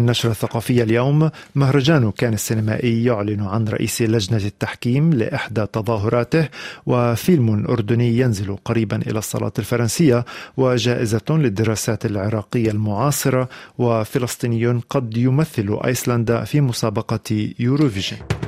النشرة الثقافية اليوم مهرجان كان السينمائي يعلن عن رئيس لجنة التحكيم لإحدى تظاهراته وفيلم أردني ينزل قريبا إلى الصالات الفرنسية وجائزة للدراسات العراقية المعاصرة وفلسطيني قد يمثل أيسلندا في مسابقة يوروفيجن.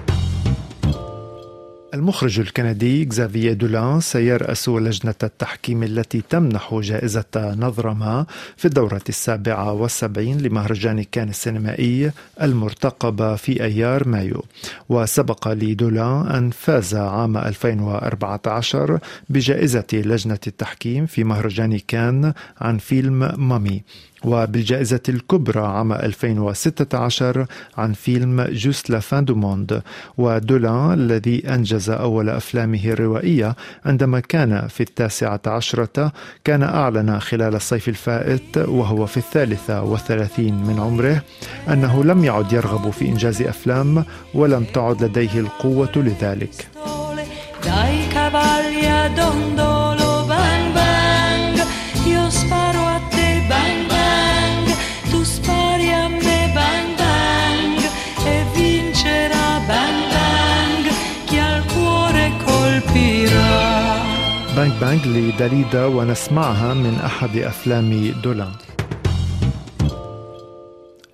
المخرج الكندي كزافييه دولان سيرأس لجنة التحكيم التي تمنح جائزة نظرة ما في الدورة السابعة والسبعين لمهرجان كان السينمائي المرتقب في أيار مايو. وسبق لدولان أن فاز عام 2014 بجائزة لجنة التحكيم في مهرجان كان عن فيلم Mommy. وبالجائزة الكبرى عام 2016 عن فيلم Juste la fin du monde. ودولان الذي أنجز أول أفلامه الروائية عندما كان في التاسعة عشرة كان أعلن خلال الصيف الفائت وهو في الثالثة والثلاثين من عمره أنه لم يعد يرغب في إنجاز أفلام ولم تعد لديه القوة لذلك. بانك بانك لداليدا ونسمعها من أحد أفلام دولان.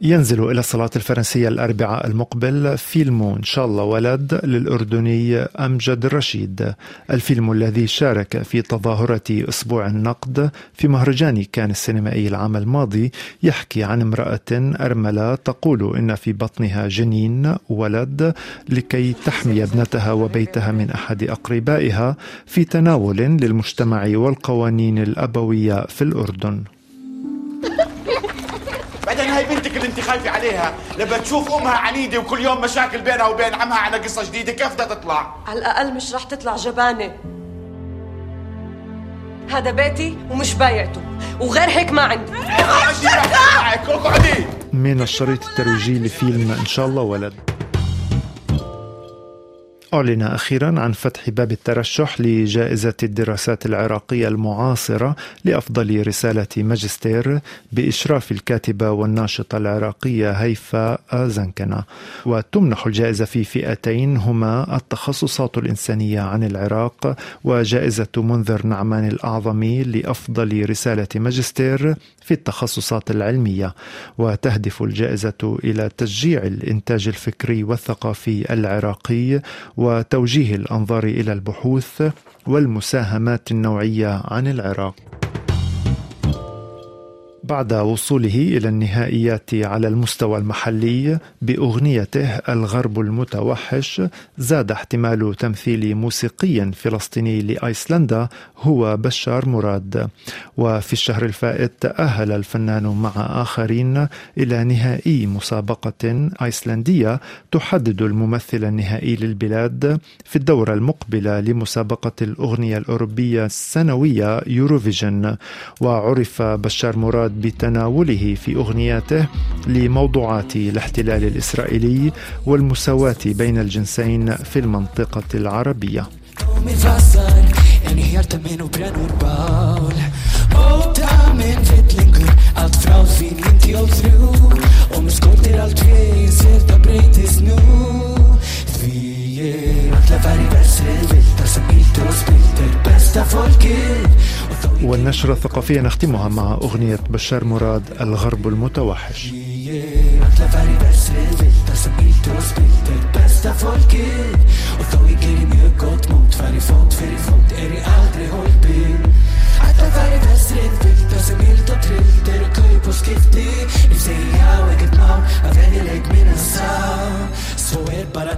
ينزل إلى الصلاة الفرنسية الأربعاء المقبل فيلم إن شاء الله ولد للأردني أمجد الرشيد. الفيلم الذي شارك في تظاهرة أسبوع النقد في مهرجان كان السينمائي العام الماضي يحكي عن امرأة أرملة تقول إن في بطنها جنين ولد لكي تحمي ابنتها وبيتها من أحد أقربائها في تناول للمجتمع والقوانين الأبوية في الأردن. خايفه عليها. لما تشوف أمها عنيده وكل يوم مشاكل بينها وبين عمها على قصة جديدة. كيف بدها تطلع؟ على الأقل مش رح تطلع جبانة. هذا بيتي ومش بايعته. وغير هيك ما عندي. من الشريط الترويجي لفيلم إن شاء الله ولد؟ أعلن أخيرا عن فتح باب الترشح لجائزة الدراسات العراقية المعاصرة لأفضل رسالة ماجستير بإشراف الكاتبة والناشطة العراقية هيفا زنكنة وتمنح الجائزة في فئتين هما التخصصات الإنسانية عن العراق وجائزة منذر نعمان الأعظمي لأفضل رسالة ماجستير في التخصصات العلمية. وتهدف الجائزة إلى تشجيع الإنتاج الفكري والثقافي العراقي وتوجيه الأنظار إلى البحوث والمساهمات النوعية عن العراق. بعد وصوله إلى النهائيات على المستوى المحلي بأغنيته الغرب المتوحش زاد احتمال تمثيل موسيقي فلسطيني لأيسلندا هو بشار مراد. وفي الشهر الفائت تأهل الفنان مع آخرين إلى نهائي مسابقة أيسلندية تحدد الممثل النهائي للبلاد في الدورة المقبلة لمسابقة الأغنية الأوروبية السنوية يوروفيجن وعرف بشار مراد بتناوله في أغنياته لموضوعات الاحتلال الإسرائيلي والمساواة بين الجنسين في المنطقة العربية. والنشرة الثقافية نختمها مع أغنية بشار مراد الغرب المتوحش. Bara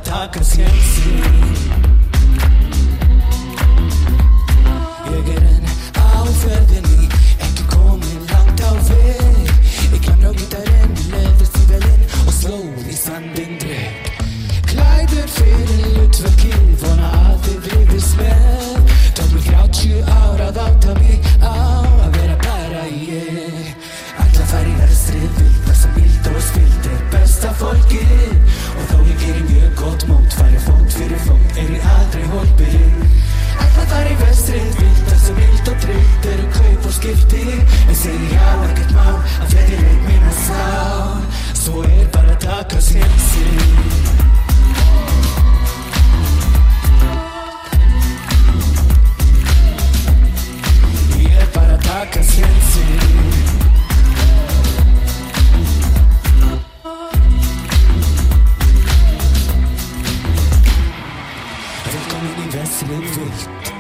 vilt.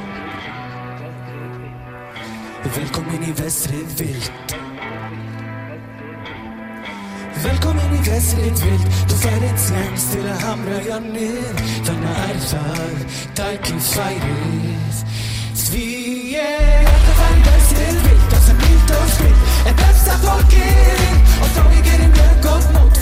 Välkommen i väsret vilt. Välkommen i väsret vilt. Då färdigt snabbt stilla hamrar jag ner. Denna ärtar, Taiki Fairis. Svie, det var i väsret vilt. Och sen milt och spritt. En bästa folk är Och frågor är mjölk och mot.